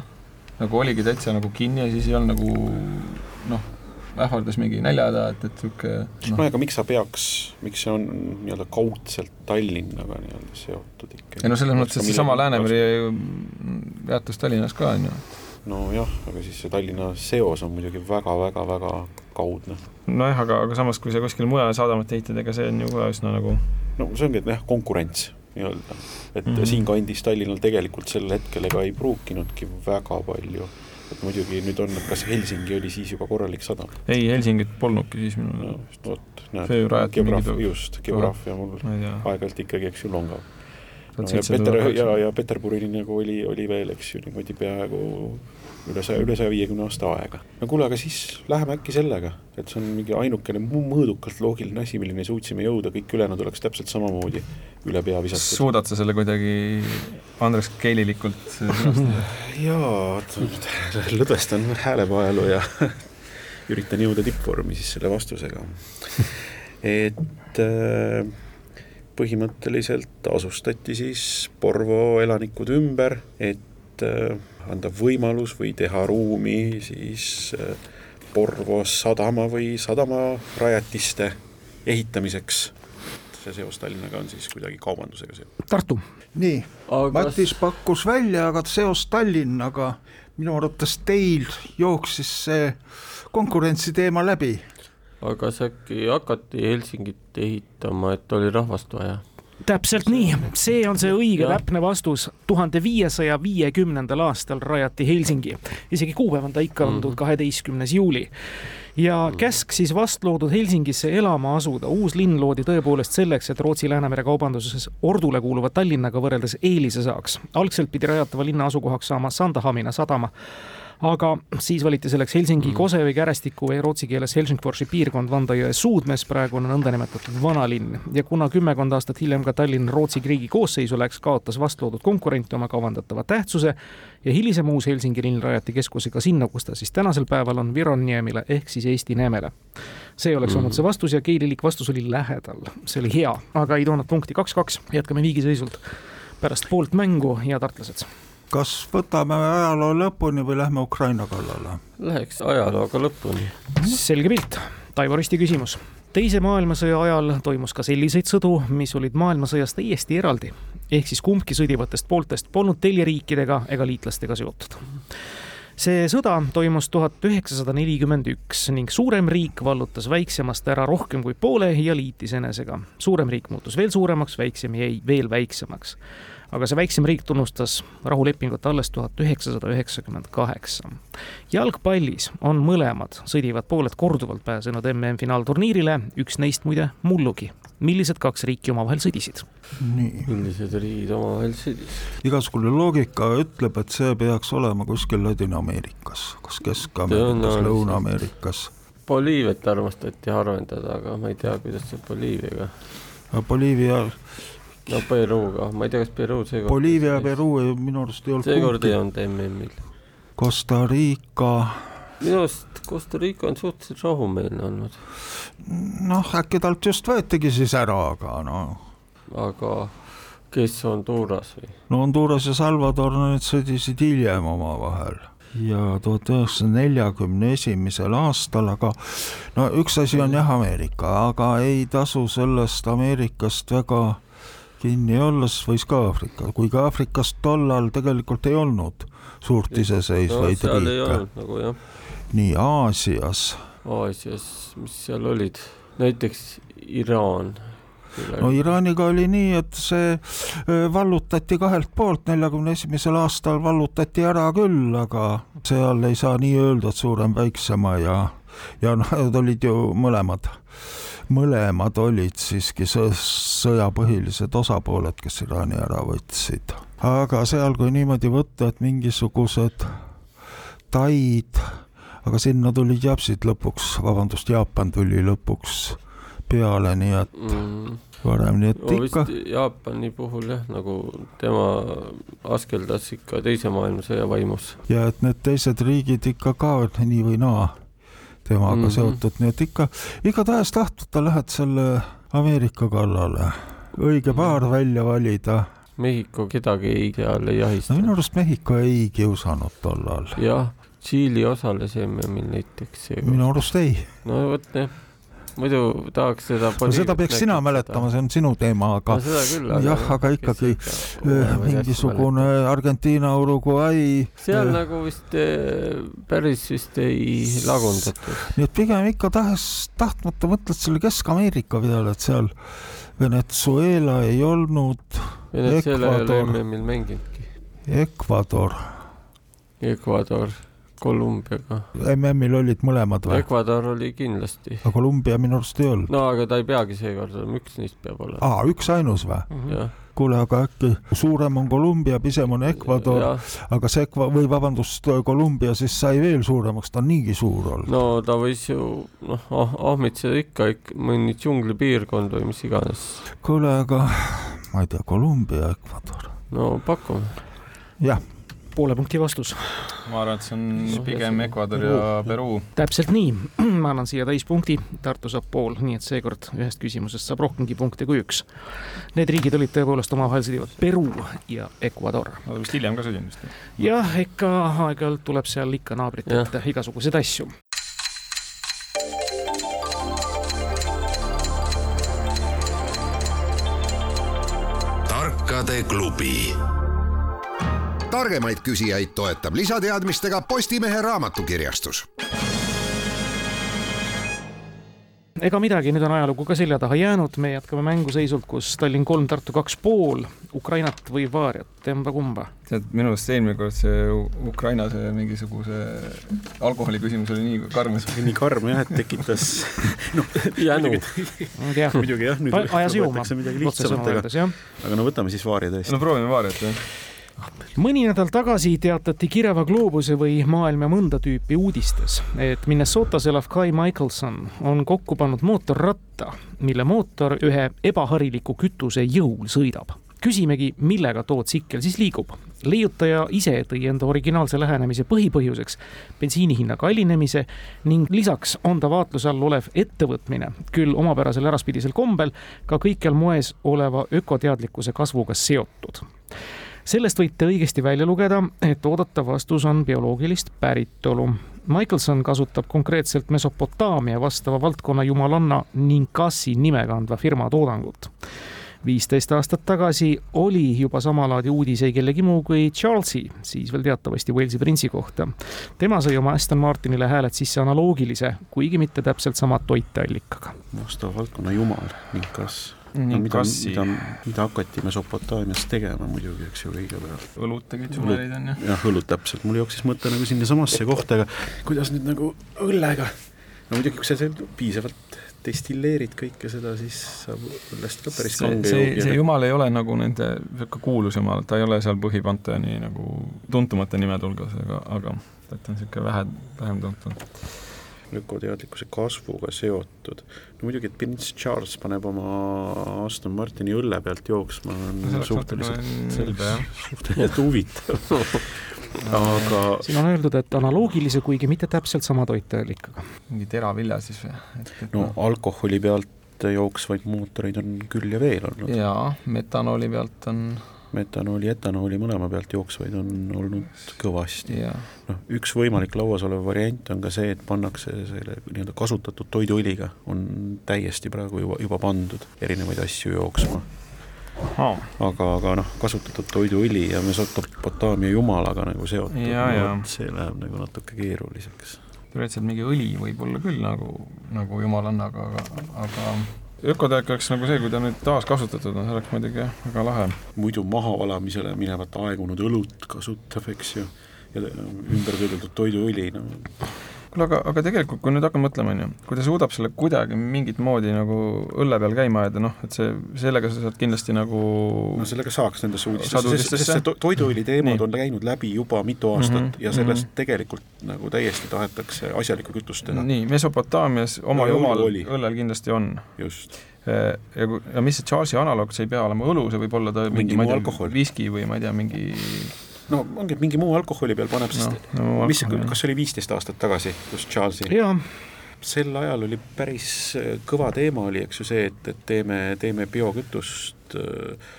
nagu oligi täitsa nagu kinni ja siis ei olnud nagu noh ähvardas mingi näljahäda, et, et niisugune noh. no aga miks sa peaks, miks see on nii-öelda kaudselt Tallinnaga nii-öelda seotud ikkagi? ei no selles mõttes, et seesama Läänemeri jäätus Tallinnas ka, on ju. nojah, aga siis see Tallinna seos on muidugi väga-väga-väga kaudne. nojah, aga, aga samas, kui sa kuskile mujale sadamat ehitad, ega see on ju ka üsna nagu no see ongi, et jah, konkurents nii-öelda, et mm -hmm. siinkandis Tallinnal tegelikult sel hetkel ega ei pruukinudki väga palju et muidugi nüüd on, kas Helsingi oli siis juba korralik sadam? ei, Helsingit polnudki siis minul no,. vot, näed, geograaf, just, geograafia mul aeg-ajalt ikkagi, eks ju, longab. No ja Peter ja, ja Peterburi nagu oli, oli veel, eks ju, niimoodi peaaegu üle saja, üle saja viiekümne aasta aega. no kuule, aga siis läheme äkki sellega, et see on mingi ainukene mõõdukalt loogiline asi, milleni suutsime jõuda, kõik ülejäänud oleks täpselt samamoodi üle pea visatud. suudad sa selle kuidagi Andres Keililikult sõnastada? (laughs) jaa, lõdvestan häälepaelu ja (laughs) üritan jõuda tippvormi siis selle vastusega. et äh, põhimõtteliselt asustati siis Porvo elanikud ümber, et äh, anda võimalus või teha ruumi siis äh, Porvo sadama või sadamarajatiste ehitamiseks. see seos Tallinnaga on siis kuidagi kaubandusega seotud. Tartu. nii, Matis pakkus välja, aga seos Tallinnaga, minu arvates teil jooksis see konkurentsi teema läbi aga kas äkki hakati Helsingit ehitama, et oli rahvast vaja? täpselt nii, see on see õige ja. täpne vastus. tuhande viiesaja viiekümnendal aastal rajati Helsingi, isegi kuupäev on ta ikka olnud mhm. kaheteistkümnes juuli ja mhm. käsk siis vast loodud Helsingisse elama asuda. uus linn loodi tõepoolest selleks, et Rootsi-Läänemere kaubanduses Ordule kuuluva Tallinnaga võrreldes eelise saaks. algselt pidi rajatava linna asukohaks saama Sandahamina sadama aga siis valiti selleks Helsingi mm. Kosevi kärästiku või rootsi keeles Helsingforsi piirkond Vandajõe suudmes, praegune nõndanimetatud vanalinn. ja kuna kümmekond aastat hiljem ka Tallinn Rootsi riigi koosseisu läks, kaotas vastloodud konkurent oma kavandatava tähtsuse ja hilisem uus Helsingi linn rajati keskusega sinna, kus ta siis tänasel päeval on Vironiemile ehk siis Eesti Neemele. see oleks mm. olnud see vastus ja keelilik vastus oli lähedal, see oli hea, aga ei toonud punkti kaks-kaks, jätkame viigiseisult pärast poolt mängu ja tartlased kas võtame ajaloo lõpuni või lähme Ukraina kallale? Läheks ajalooga lõpuni. selge pilt. Taivo Risti küsimus. teise maailmasõja ajal toimus ka selliseid sõdu, mis olid maailmasõjas täiesti eraldi. ehk siis kumbki sõdivatest pooltest polnud teljeriikidega ega liitlastega seotud see sõda toimus tuhat üheksasada nelikümmend üks ning suurem riik vallutas väiksemast ära rohkem kui poole ja liitis enesega. suurem riik muutus veel suuremaks, väiksem jäi veel väiksemaks aga see väiksem riik tunnustas rahulepingut alles tuhat üheksasada üheksakümmend kaheksa. jalgpallis on mõlemad sõdivad pooled korduvalt pääsenud MM-finaalturniirile, üks neist muide mullugi. millised kaks riiki omavahel sõdisid? nii. millised riigid omavahel sõdisid? igasugune loogika ütleb, et see peaks olema kuskil Ladina-Ameerikas, kas Kesk-Ameerikas, Lõuna-Ameerikas. Boliiviat armastati harvendada, aga ma ei tea, kuidas see Boliiviaga. Boliivia no Peruga, ma ei tea, kas Peru seekord. Boliivia ja Peru minu arust ei olnud. seekord ei olnud MM-il. Costa Rica. minu arust Costa Rica on suhteliselt rahumeelne olnud. noh, äkki talt just võetigi siis ära, aga noh. aga kes Honduras või? no Honduras ja Salvador, need sõdisid hiljem omavahel ja tuhat üheksasada neljakümne esimesel aastal, aga no üks asi on jah Ameerika, aga ei tasu sellest Ameerikast väga kinni olles võis ka Aafrika, kuigi Aafrikas tollal tegelikult ei olnud suurt iseseisvaid no, riike. Nagu, jah. nii Aasias. Aasias, mis seal olid, näiteks Iraan. no Iraaniga oli nii, et see vallutati kahelt poolt, neljakümne esimesel aastal vallutati ära küll, aga seal ei saa nii öelda, et suurem väiksema ja, ja noh, nad olid ju mõlemad mõlemad olid siiski sõja põhilised osapooled, kes Iraani ära võtsid. aga seal, kui niimoodi võtta, et mingisugused taid, aga sinna tulid japsid lõpuks, vabandust, Jaapan tuli lõpuks peale, nii et mm. varem, nii et no, ikka. Jaapani puhul jah, nagu tema askeldas ikka teise maailmasõja vaimus. ja et need teised riigid ikka ka nii või naa temaga mm -hmm. seotud, nii et ikka, igatahes tahtmata lähed selle Ameerika kallale, õige paar mhm. välja valida. Mehhiko kedagi ei, seal ei jahista. no minu arust Mehhiko ei kiusanud tollal. jah, Tšiili osales MM-il näiteks. minu arust ei. no vot jah muidu tahaks seda no seda peaks sina mäletama, see on sinu teema, aga no jah, aga ikkagi äh, mingisugune Argentiina, Uruguay. seal äh, nagu vist äh, päris vist ei lagundatud. nii et pigem ikka tahes, tahtmata mõtled selle Kesk-Ameerika peale, et seal Venezuela ei olnud. Venezuela ei ole MM-il mänginudki. Ecuador. Ecuador Kolumbiaga. MM-il olid mõlemad või? Ecuador oli kindlasti. aga Kolumbia minu arust ei olnud. no aga ta ei peagi seekord olema, üks neist peab olema. aa, üksainus või mm? -hmm. kuule, aga äkki suurem on Kolumbia, pisem on Ecuador, aga see Ekva- või vabandust, Kolumbia siis sai veel suuremaks, ta on niigi suur olnud. no ta võis ju noh ah,, ahmitseda ikka, ikka mõni džunglipiirkond või mis iganes. kuule, aga ma ei tea, Kolumbia, Ecuador. no pakume. jah poole punkti vastus. ma arvan, et see on no, pigem Ecuador ja Peruu. täpselt nii, (clears throat) ma annan siia täispunkti, Tartu saab pool, nii et seekord ühest küsimusest saab rohkemgi punkte kui üks. Need riigid olid tõepoolest omavahel sõdivad, Peruu ja Ecuador. Nad vist hiljem ka sõdinud vist? jah, ikka aeg-ajalt tuleb seal ikka naabritelt igasuguseid asju tarkade klubi. Targemaid küsijaid toetab lisateadmistega Postimehe raamatukirjastus ega midagi, nüüd on ajalugu ka selja taha jäänud, me jätkame mänguseisult, kus Tallinn kolm, Tartu kaks pool, Ukrainat või Vaariat, emba-kumba. tead, minu arust eelmine kord see Ukraina see mingisuguse alkoholi küsimus oli nii karm. nii karm jah, et tekitas (laughs) noh, jänu. muidugi jah, nüüd ajas jõuma, otsesemalt öeldes, aga no võtame siis Vaaria tõesti. no proovime Vaariat jah mõni nädal tagasi teatati Kireva gloobuse või maailma mõnda tüüpi uudistes, et Minnesotas elav Kai Michelson on kokku pannud mootorratta, mille mootor ühe ebahariliku kütuse jõul sõidab. küsimegi, millega too tsikkel siis liigub. leiutaja ise tõi enda originaalse lähenemise põhipõhjuseks bensiini hinna kallinemise ning lisaks on ta vaatluse all olev ettevõtmine, küll omapärasel äraspidisel kombel, ka kõikjal moes oleva ökoteadlikkuse kasvuga seotud sellest võite õigesti välja lugeda, et oodatav vastus on bioloogilist päritolu. Michelson kasutab konkreetselt Mesopotaamia vastava valdkonna jumalanna Ninkasi nime kandva firma toodangut viisteist aastat tagasi oli juba samalaadi uudis ei kellegi muu kui Charlesi, siis veel teatavasti Walesi printsi kohta. tema sai oma Aston Martinile hääled sisse analoogilise, kuigi mitte täpselt sama toiteallikaga. vastava valdkonna jumal, Ninkas no mida, mida, mida hakati Mesopotaamias tegema muidugi, eks ju, kõigepealt. õlut tegid sulerid on ju? jah, õlut täpselt, mul jooksis mõte nagu sinnasamasse kohta, aga kuidas nüüd nagu õllega, no muidugi, kui sa piisavalt destilleerid kõike seda, siis saab õllest ka päris kange see, see, see jumal ei ole nagu nende niisugune kuulus jumal, ta ei ole seal põhipanteoni nagu tuntumate nimede hulgas, aga, aga ta on niisugune vähe, vähem tuntud ökoteadlikkuse kasvuga seotud. no muidugi, et prints Charles paneb oma Aston Martini õlle pealt jooksma, on no, suhteliselt selge, (laughs) suhteliselt huvitav aga siin on öeldud, et analoogilise, kuigi mitte täpselt sama toiteallikaga. mingi teravilja siis või? no alkoholi pealt jooksvaid mootoreid on küll ja veel olnud. jaa, metanooli pealt on metanooli, etanooli mõlema pealt jooksvaid on olnud kõvasti. noh, üks võimalik lauas olev variant on ka see, et pannakse selle nii-öelda kasutatud toiduõliga, on täiesti praegu juba, juba pandud erinevaid asju jooksma oh.. aga, aga noh, kasutatud toiduõli ja Mesopotaamia jumalaga nagu seotud, no, see läheb nagu natuke keeruliseks. teoreetiliselt mingi õli võib olla küll nagu, nagu jumalannaga, aga, aga ökotäik oleks nagu see, kui ta nüüd taaskasutatud on, see oleks muidugi jah, väga lahe. muidu mahavalamisele minevat aegunud õlut kasutab, eks ju, ja ümber töödeldud toiduõli, no kuule, aga, aga tegelikult, kui nüüd hakkame mõtlema, on ju, kui ta suudab selle kuidagi mingit moodi nagu õlle peal käima ajada, noh, et see, sellega sa saad kindlasti nagu no sellega saaks nendesse uudistesse, sest, sest see to toiduõli teemad on käinud läbi juba mitu aastat mm -hmm, ja sellest mm -hmm. tegelikult nagu täiesti tahetakse asjalikku kütust teha. nii, Mesopotaamias oma no, jumal õllel kindlasti on. just ja, ja mis see Charlesi analoog, see ei pea olema õlu, see võib olla ta mingi, mingi ma ei tea, viski või ma ei tea, mingi no ongi, et mingi muu alkoholi peal paneb, sest no, no, mis, kas see oli viisteist aastat tagasi, kus Charlesi? Sel ajal oli päris äh, kõva teema oli, eks ju, see, et, et teeme, teeme biokütust äh,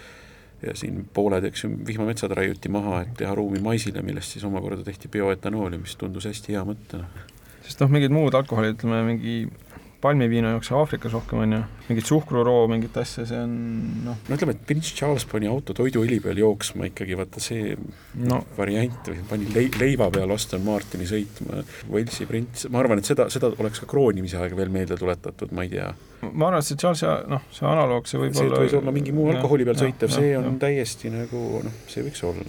ja siin pooled, eks ju, vihmametsad raiuti maha, et teha ruumi maisile, millest siis omakorda tehti bioetanooli, mis tundus hästi hea mõte. sest noh, mingid muud alkoholid, ütleme mingi palmiviina jookse Aafrikas rohkem, on ju, mingit suhkruroo, mingit asja, see on noh. no ütleme, et Prince Charles pani auto toiduõli peal jooksma ikkagi, vaata see no. variant või pani lei-, leiva peal Aston Martini sõitma, Walesi prints, ma arvan, et seda, seda oleks ka kroonimise aega veel meelde tuletatud, ma ei tea. ma arvan, et see Charlesi, noh, see analoog, see võib see olla see võis olla mingi muu alkoholi peal sõitev, see on ja. täiesti nagu noh, see võiks olla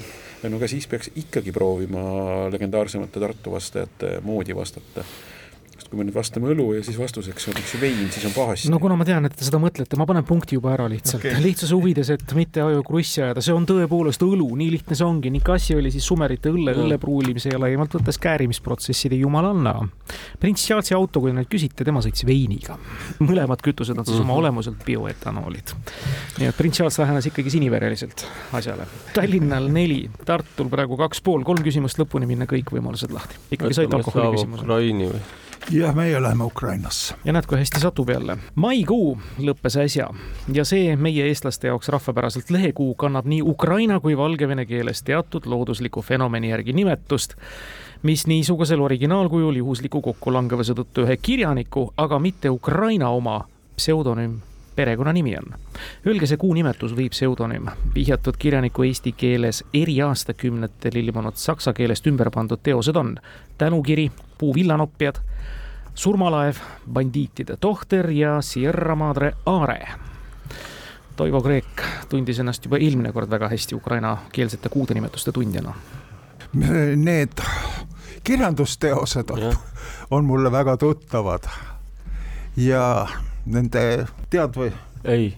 no aga siis peaks ikkagi proovima legendaarsemate Tartu vastajate moodi vastata kui me nüüd vastame õlu ja siis vastuseks on üks vein, siis on pahasti. no kuna ma tean, et te seda mõtlete, ma panen punkti juba ära lihtsalt okay., lihtsuse huvides, et mitte aju krussi ajada, see on tõepoolest õlu, nii lihtne see ongi, Nikassi oli siis sumerite õlle, õlle pruulimise ja laiemalt võttes käärimisprotsesside jumalanna. prints Charlesi auto, kui nüüd küsite, tema sõitis veiniga. (laughs) mõlemad kütused on siis mm -hmm. oma mhm. olemuselt bioetanoolid. nii et prints Charles lähenes ikkagi sinivereliselt asjale. Tallinnal neli, Tartul praegu kaks pool, kolm küsimust lõpuni minna, kõik võimalused lahti. ikkagi said alkoholi küsimuse. Ukraini või? Jah, meie läheme Ukrainasse. ja näed, kui hästi satub jälle. maikuu lõppes äsja ja see meie eestlaste jaoks rahvapäraselt lehekuu kannab nii ukraina kui valgevene keeles teatud loodusliku fenomeni järgi nimetust mis niisugusel originaalkujul juhusliku kokkulangevuse tõttu ühe kirjaniku, aga mitte Ukraina oma pseudonüüm perekonnanimi on. Öelge see kuu nimetus või pseudonüüm. vihjatud kirjaniku eesti keeles eri aastakümnetel ilmunud saksa keelest ümber pandud teosed on Tänukiri, Puu villanopjad, Surmalaev, Bandiitide tohter ja Sierra Madre Aare. Toivo Kreek tundis ennast juba eelmine kord väga hästi ukrainakeelsete kuude nimetuste tundjana. Need kirjandusteosed on, on mulle väga tuttavad ja nende, tead või? ei.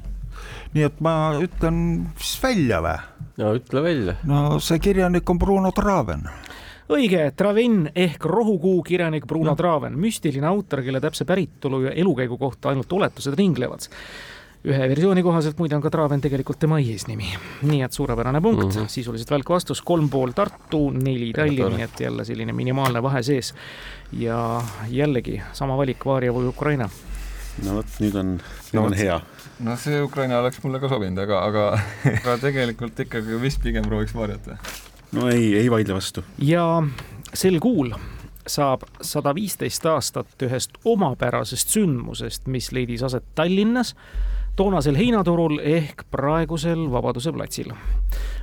nii et ma ütlen siis välja või? no ütle välja. no see kirjanik on Bruno Traven õige, Traven ehk rohukuu kirjanik Bruno no. Traven, müstiline autor, kelle täpse päritolu ja elukäigu kohta ainult oletused ringlevad ühe versiooni kohaselt muide on ka Traven tegelikult tema eesnimi. nii et suurepärane punkt mm, -hmm. sisuliselt välk vastus, kolm pool Tartu, neli Tallinn, nii et jälle selline minimaalne vahe sees. ja jällegi sama valik, Varia või Ukraina no vot, nüüd on, nüüd no, on hea. no see Ukraina oleks mulle ka sobinud, aga, aga aga (laughs) tegelikult ikkagi vist pigem prooviks varjata. No ei, ei vaidle vastu. ja sel kuul saab sada viisteist aastat ühest omapärasest sündmusest, mis leidis aset Tallinnas, toonasel heinaturul ehk praegusel Vabaduse platsil.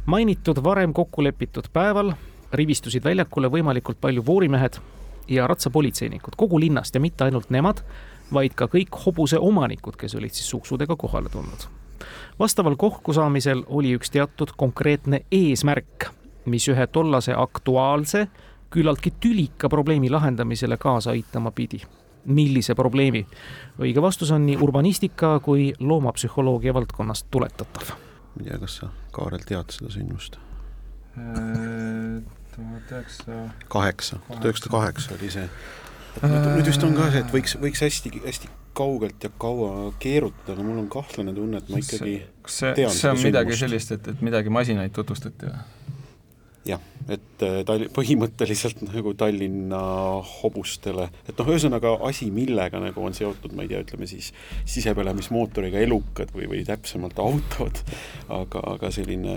mainitud varem kokku lepitud päeval rivistusid väljakule võimalikult palju voorimehed ja ratsapolitseinikud kogu linnast ja mitte ainult nemad vaid ka kõik hobuse omanikud, kes olid siis suksudega kohale tulnud. vastaval kokkusaamisel oli üks teatud konkreetne eesmärk, mis ühe tollase aktuaalse, küllaltki tülika probleemi lahendamisele kaasa aitama pidi. millise probleemi? õige vastus on nii urbanistika kui loomapsühholoogia valdkonnast tuletatav. ma ei tea, kas sa, Kaarel, tead seda sündmust? Äh, tuhat üheksa. kaheksa, tuhat üheksasada kaheksa oli see nüüd vist on ka see, et võiks, võiks hästi, hästi kaugelt ja kaua keerutada, aga mul on kahtlane tunne, et ma ikkagi kas see, kas see on midagi sellist, et, et midagi masinaid tutvustati või? Jah, et äh, Tall-, põhimõtteliselt (laughs) nagu Tallinna hobustele, et noh, ühesõnaga asi, millega nagu on seotud, ma ei tea, ütleme siis sisepõlemismootoriga elukad või, või täpsemalt autod, aga, aga selline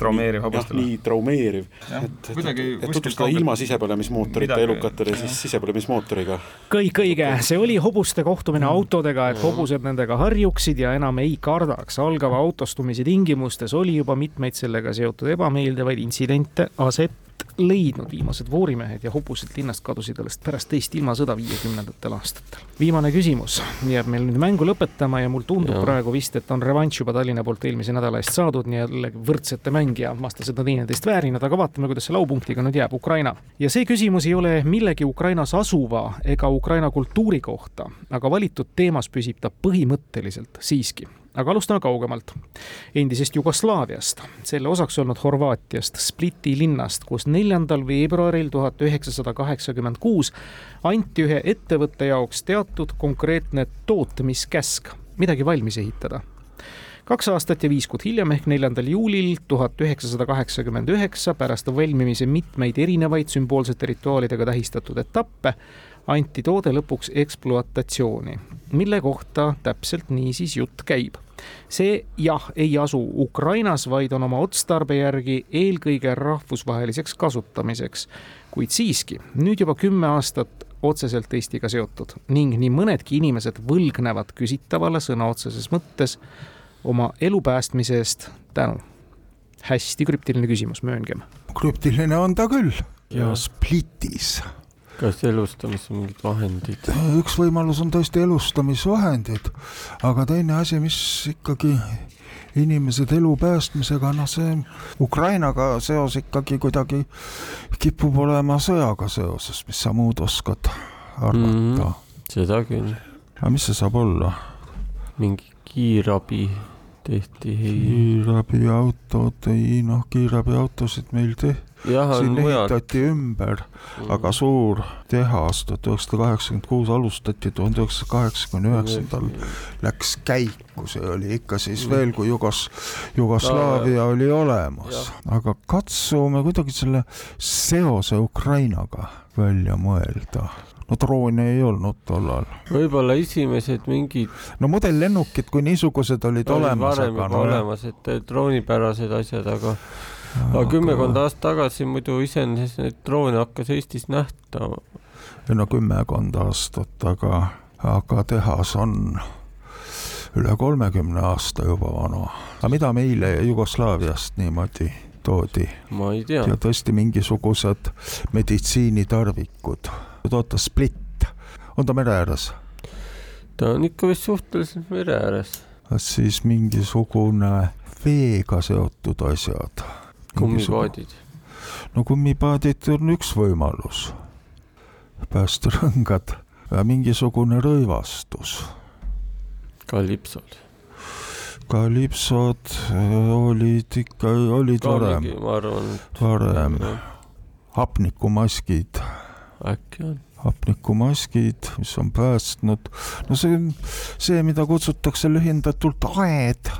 traumeeriv hobustele. nii traumeeriv, et, et, et tutvustada ilma sisepõlemismootorita elukatele siis sisepõlemismootoriga. kõik õige, see oli hobuste kohtumine mm. autodega, et hobused nendega harjuksid ja enam ei kardaks. algava autostumise tingimustes oli juba mitmeid sellega seotud ebameeldivaid intsidente aset leidnud. viimased voorimehed ja hobused linnast kadusid alles pärast teist ilmasõda viiekümnendatel aastatel. viimane küsimus jääb meil nüüd mängu lõpetama ja mul tundub ja. praegu vist, et on revanš juba Tallinna poolt eelmise nädala eest saadud, nii jälle võrdsete mäng ja vastased on teineteist väärinud, aga vaatame, kuidas see laupunktiga nüüd jääb, Ukraina. ja see küsimus ei ole millegi Ukrainas asuva ega Ukraina kultuuri kohta, aga valitud teemas püsib ta põhimõtteliselt siiski aga alustame kaugemalt, endisest Jugoslaaviast, selle osaks olnud Horvaatiast, Spliti linnast, kus neljandal veebruaril tuhat üheksasada kaheksakümmend kuus anti ühe ettevõtte jaoks teatud konkreetne tootmiskäsk, midagi valmis ehitada. Kaks aastat ja viis kuud hiljem ehk neljandal juulil tuhat üheksasada kaheksakümmend üheksa pärast valmimise mitmeid erinevaid sümboolsete rituaalidega tähistatud etappe anti toode lõpuks ekspluatatsiooni, mille kohta täpselt niisiis jutt käib. See jah, ei asu Ukrainas, vaid on oma otstarbe järgi eelkõige rahvusvaheliseks kasutamiseks, kuid siiski nüüd juba kümme aastat otseselt Eestiga seotud ning nii mõnedki inimesed võlgnevad küsitavale sõna otseses mõttes oma elu päästmise eest tänu. hästi krüptiline küsimus, mööngem. krüptiline on ta küll ja Splitis kas elustamisel mingid vahendid? üks võimalus on tõesti elustamisvahendid, aga teine asi, mis ikkagi inimesed elu päästmisega, noh, see Ukrainaga seos ikkagi kuidagi kipub olema sõjaga seoses, mis sa muud oskad arvata mm. -hmm. seda küll. aga mis see saab olla? mingi kiirabi tehti. kiirabiautod, ei noh, kiirabiautosid meil tehti siin ehitati ümber mm., aga suur tehas tuhat üheksasada kaheksakümmend kuus alustati, tuhande üheksasaja kaheksakümne üheksandal läks käiku, see oli ikka siis mm. veel, kui Jugos-, Jugoslaavia oli olemas, aga katsume kuidagi selle seose Ukrainaga välja mõelda no droone ei olnud tollal. võib-olla esimesed mingid. no modellennukid kui niisugused olid oli olemas. varem juba olemas, et droonipärased asjad, aga aga kümmekond aastat tagasi muidu iseenesest neid droone hakkas Eestis nähtama. no kümmekond aastat, aga, aga tehas on üle kolmekümne aasta juba vana. aga mida meile Jugoslaaviast niimoodi toodi? ma ei tea. ja tõesti mingisugused meditsiinitarvikud. oota, Split, on ta mere ääres? ta on ikka vist suhteliselt mere ääres. siis mingisugune veega seotud asjad kummipaadid. no kummipaadid on üks võimalus. päästerõngad ja mingisugune rõivastus. kalipsod. kalipsod äh, olid ikka, olid varem. arvan, et. varem. hapnikumaskid. äkki on hapnikumaskid, mis on päästnud, no see see, mida kutsutakse lühendatult aed.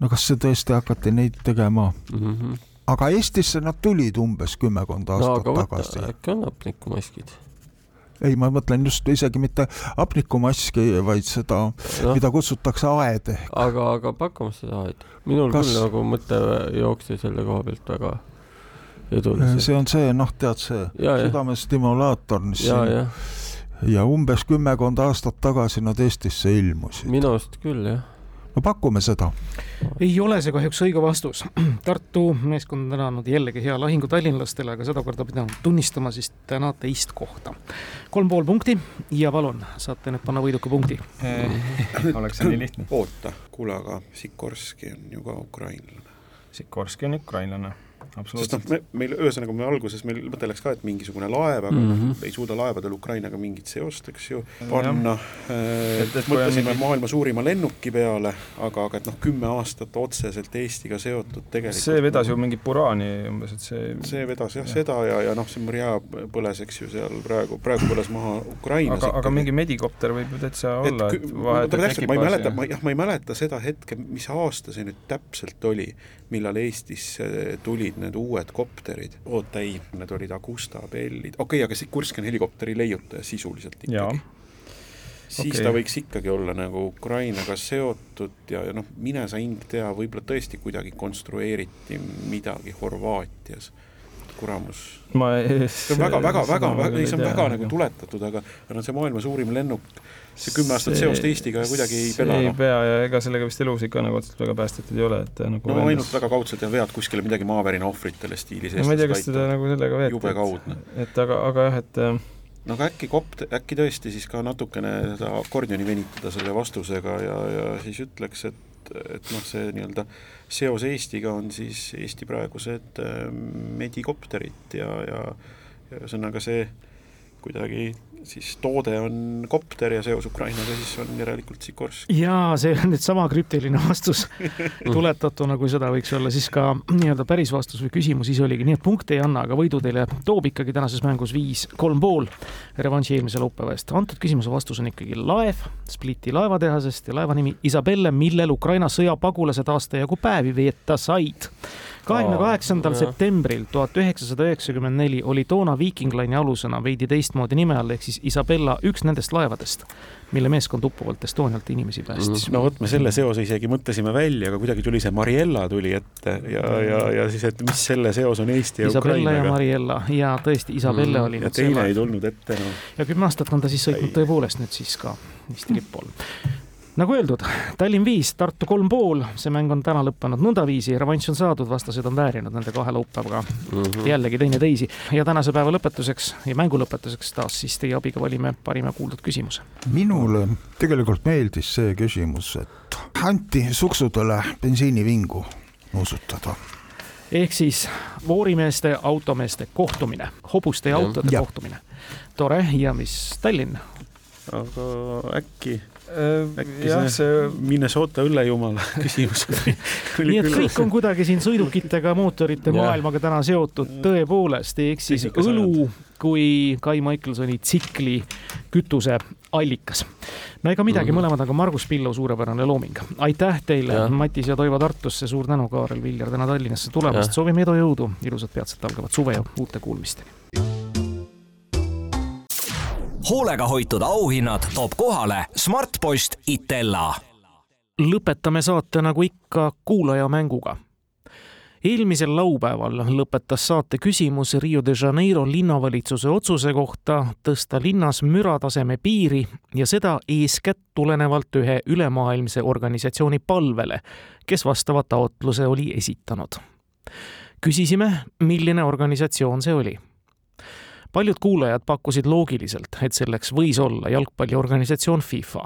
no kas see tõesti hakati neid tegema mm? -hmm aga Eestisse nad tulid umbes kümmekond aastat no, tagasi. äkki on hapnikumaskid? ei, ma mõtlen just isegi mitte hapnikumaski, vaid seda no., mida kutsutakse aed ehk. aga, aga pakkumas seda aed. minul Kas... küll nagu mõte jooksis selle koha pealt väga eduliselt. see on see, noh, tead see südamestimulaator, mis ja, siin ja. ja umbes kümmekond aastat tagasi nad Eestisse ilmusid. minu arust küll, jah no pakume seda. Ei ole see kahjuks õige vastus. (clears throat) Tartu meeskond on täna andnud jällegi hea lahingu tallinlastele, aga sedakorda pidanud tunnistama siis täna teist kohta. kolm pool punkti ja palun, saate nüüd panna võiduka punkti (laughs) oleks see nii lihtne? oota, kuule, aga Sikorski on ju ka ukrainlane. Sikorski on ukrainlane sest noh, me, meil ühesõnaga me alguses meil mõte läks ka, et mingisugune laev, aga mm -hmm. ei suuda laevadel Ukrainaga mingit seost, eks ju, panna. Äh, mõtlesime mingi... maailma suurima lennuki peale, aga, aga et noh, kümme aastat otseselt Eestiga seotud tegelikult. see vedas ju mingit puraani umbes, et see. see vedas jah ja. seda ja, ja noh, see Maria põles, eks ju, seal praegu, praegu põles maha Ukrainas. aga, aga mingi medikopter võib ju täitsa olla, et vahetult ma ei mäleta, ma jah, ma ei mäleta seda hetke, mis aasta see nüüd täpselt oli, millal Eestisse tulid need uued kopterid, oota ei, need olid Agusta Bellid, okei okay,, aga Sikurski on helikopteri leiutaja sisuliselt ikkagi. siis okay. ta võiks ikkagi olla nagu Ukrainaga seotud ja, ja noh, mine sa hing tea, võib-olla tõesti kuidagi konstrueeriti midagi Horvaatias kuramus. ma ei see on väga, väga, väga, väga, ei see on väga nagu tuletatud, aga no see maailma suurim lennuk, see kümme aastat seost Eestiga kuidagi ei pela. ei pea ja ega sellega vist elus ikka nagu otseselt väga päästetud ei ole, et nagu no ainult väga kaudselt ja vead kuskile midagi maavärina ohvritele stiilis no, ma ei tea, kas seda nagu sellega veeti. jube kaudne. et aga, aga jah, et äh, no aga äkki kopt-, äkki tõesti siis ka natukene seda akordioni venitada selle vastusega ja, ja siis ütleks, et et noh, see nii-öelda seos Eestiga on siis Eesti praegused äh, medikopterid ja, ja ja ühesõnaga see kuidagi siis toode on kopter ja seos Ukrainaga, siis on järelikult Sikorsk. jaa, see on nüüd sama krüptiline vastus (laughs) tuletatuna, kui seda võiks olla siis ka nii-öelda päris vastus või küsimus ise oligi, nii et punkte ei anna, aga võidu teile toob ikkagi tänases mängus viis, kolm pool revanši eelmise laupäeva eest. antud küsimuse vastus on ikkagi laev Spliti laevatehasest ja laeva nimi Isabelle, millel Ukraina sõjapagulased aasta jagu päevi veeta said kahekümne kaheksandal septembril tuhat üheksasada üheksakümmend neli oli toona Viking Line'i alusena veidi teistmoodi nime all, ehk siis Isabella üks nendest laevadest, mille meeskond uppuvalt Estonialt inimesi päästis. no vot, me selle seose isegi mõtlesime välja, aga kuidagi tuli see Mariella tuli ette ja, ja, ja siis, et mis selle seos on Eesti ja Isabella Ukrainaga. ja Mariella. Ja tõesti, Isabelle mm, oli ja teine ei tulnud ette, noh. ja kümme aastat on ta siis sõitnud tõepoolest nüüd siis ka Eesti lipu all nagu öeldud, Tallinn viis, Tartu kolm pool, see mäng on täna lõppenud nõndaviisi, revanš on saadud, vastased on väärinud nende kahe laupäevaga mm -hmm. jällegi teineteisi. ja tänase päeva lõpetuseks ja mängu lõpetuseks taas siis teie abiga valime parima kuuldud küsimuse. minule tegelikult meeldis see küsimus, et anti suksudele bensiinivingu nuusutada ehk siis voorimeeste, automeeste kohtumine, hobuste ja autode ja. kohtumine. tore ja mis Tallinn? aga äkki äkki jah, see Minnesota õllejumala (laughs) küsimus nii et kõik on kuidagi siin sõidukitega, mootorite ja. maailmaga täna seotud. Tõepoolest, ehk siis õlu kui Kai Michelsoni tsikli kütuse allikas. no ega midagi mm, -hmm. mõlemad, aga Margus Pillo, suurepärane looming. aitäh teile, Matis ja Toivo Tartusse, suur tänu, Kaarel Viljar, täna Tallinnasse tulemast, soovime edu, jõudu, ilusat peatselt algavat suve ja uute kuulmisteni hoolega hoitud auhinnad toob kohale Smartpost Itella. lõpetame saate nagu ikka kuulajamänguga. eelmisel laupäeval lõpetas saate küsimus Rio de Janeiro linnavalitsuse otsuse kohta tõsta linnas mürataseme piiri ja seda eeskätt tulenevalt ühe ülemaailmse organisatsiooni palvele, kes vastava taotluse oli esitanud. küsisime, milline organisatsioon see oli paljud kuulajad pakkusid loogiliselt, et selleks võis olla jalgpalliorganisatsioon FIFA.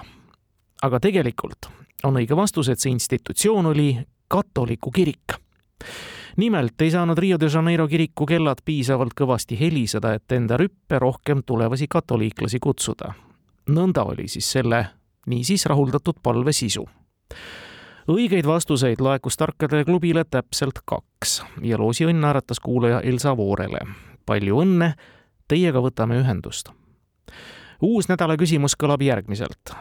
aga tegelikult on õige vastus, et see institutsioon oli katoliku kirik. nimelt ei saanud Rio de Janeiro kiriku kellad piisavalt kõvasti heliseda, et enda rüppe rohkem tulevasi katoliiklasi kutsuda. nõnda oli siis selle niisiis rahuldatud palve sisu õigeid vastuseid laekus tarkadele klubile täpselt kaks ja loosi õnn naeratas kuulaja Elsa Voorele. palju õnne teiega võtame ühendust. uus nädala küsimus kõlab järgmiselt.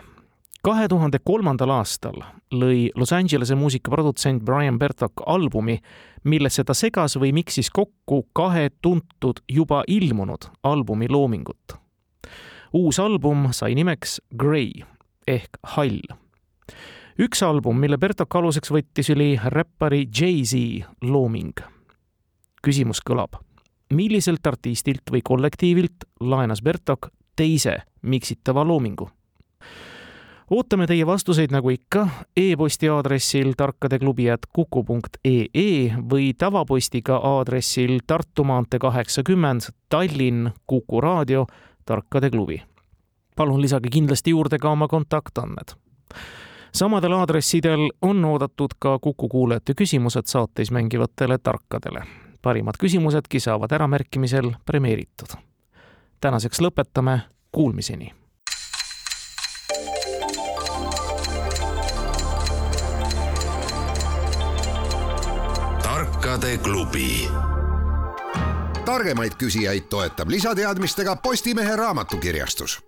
kahe tuhande kolmandal aastal lõi Los Angelese muusikaprodutsent Brian Bertok albumi, millesse ta segas või miksis kokku kahe tuntud juba ilmunud albumi loomingut. uus album sai nimeks Grey ehk hall üks album, mille Bertok aluseks võttis, oli räppari Jay-Z looming. küsimus kõlab milliselt artistilt või kollektiivilt laenas Bertok teise miksitava loomingu? ootame teie vastuseid nagu ikka e-posti aadressil tarkadeklubi.kuku.ee või tavapostiga aadressil Tartu maantee kaheksakümmend, Tallinn, Kuku raadio, Tarkade klubi. palun lisage kindlasti juurde ka oma kontaktandmed samadel aadressidel on oodatud ka Kuku kuulajate küsimused saates mängivatele tarkadele parimad küsimusedki saavad äramärkimisel premeeritud. tänaseks lõpetame, kuulmiseni. tarkade klubi. targemaid küsijaid toetab lisateadmistega Postimehe raamatukirjastus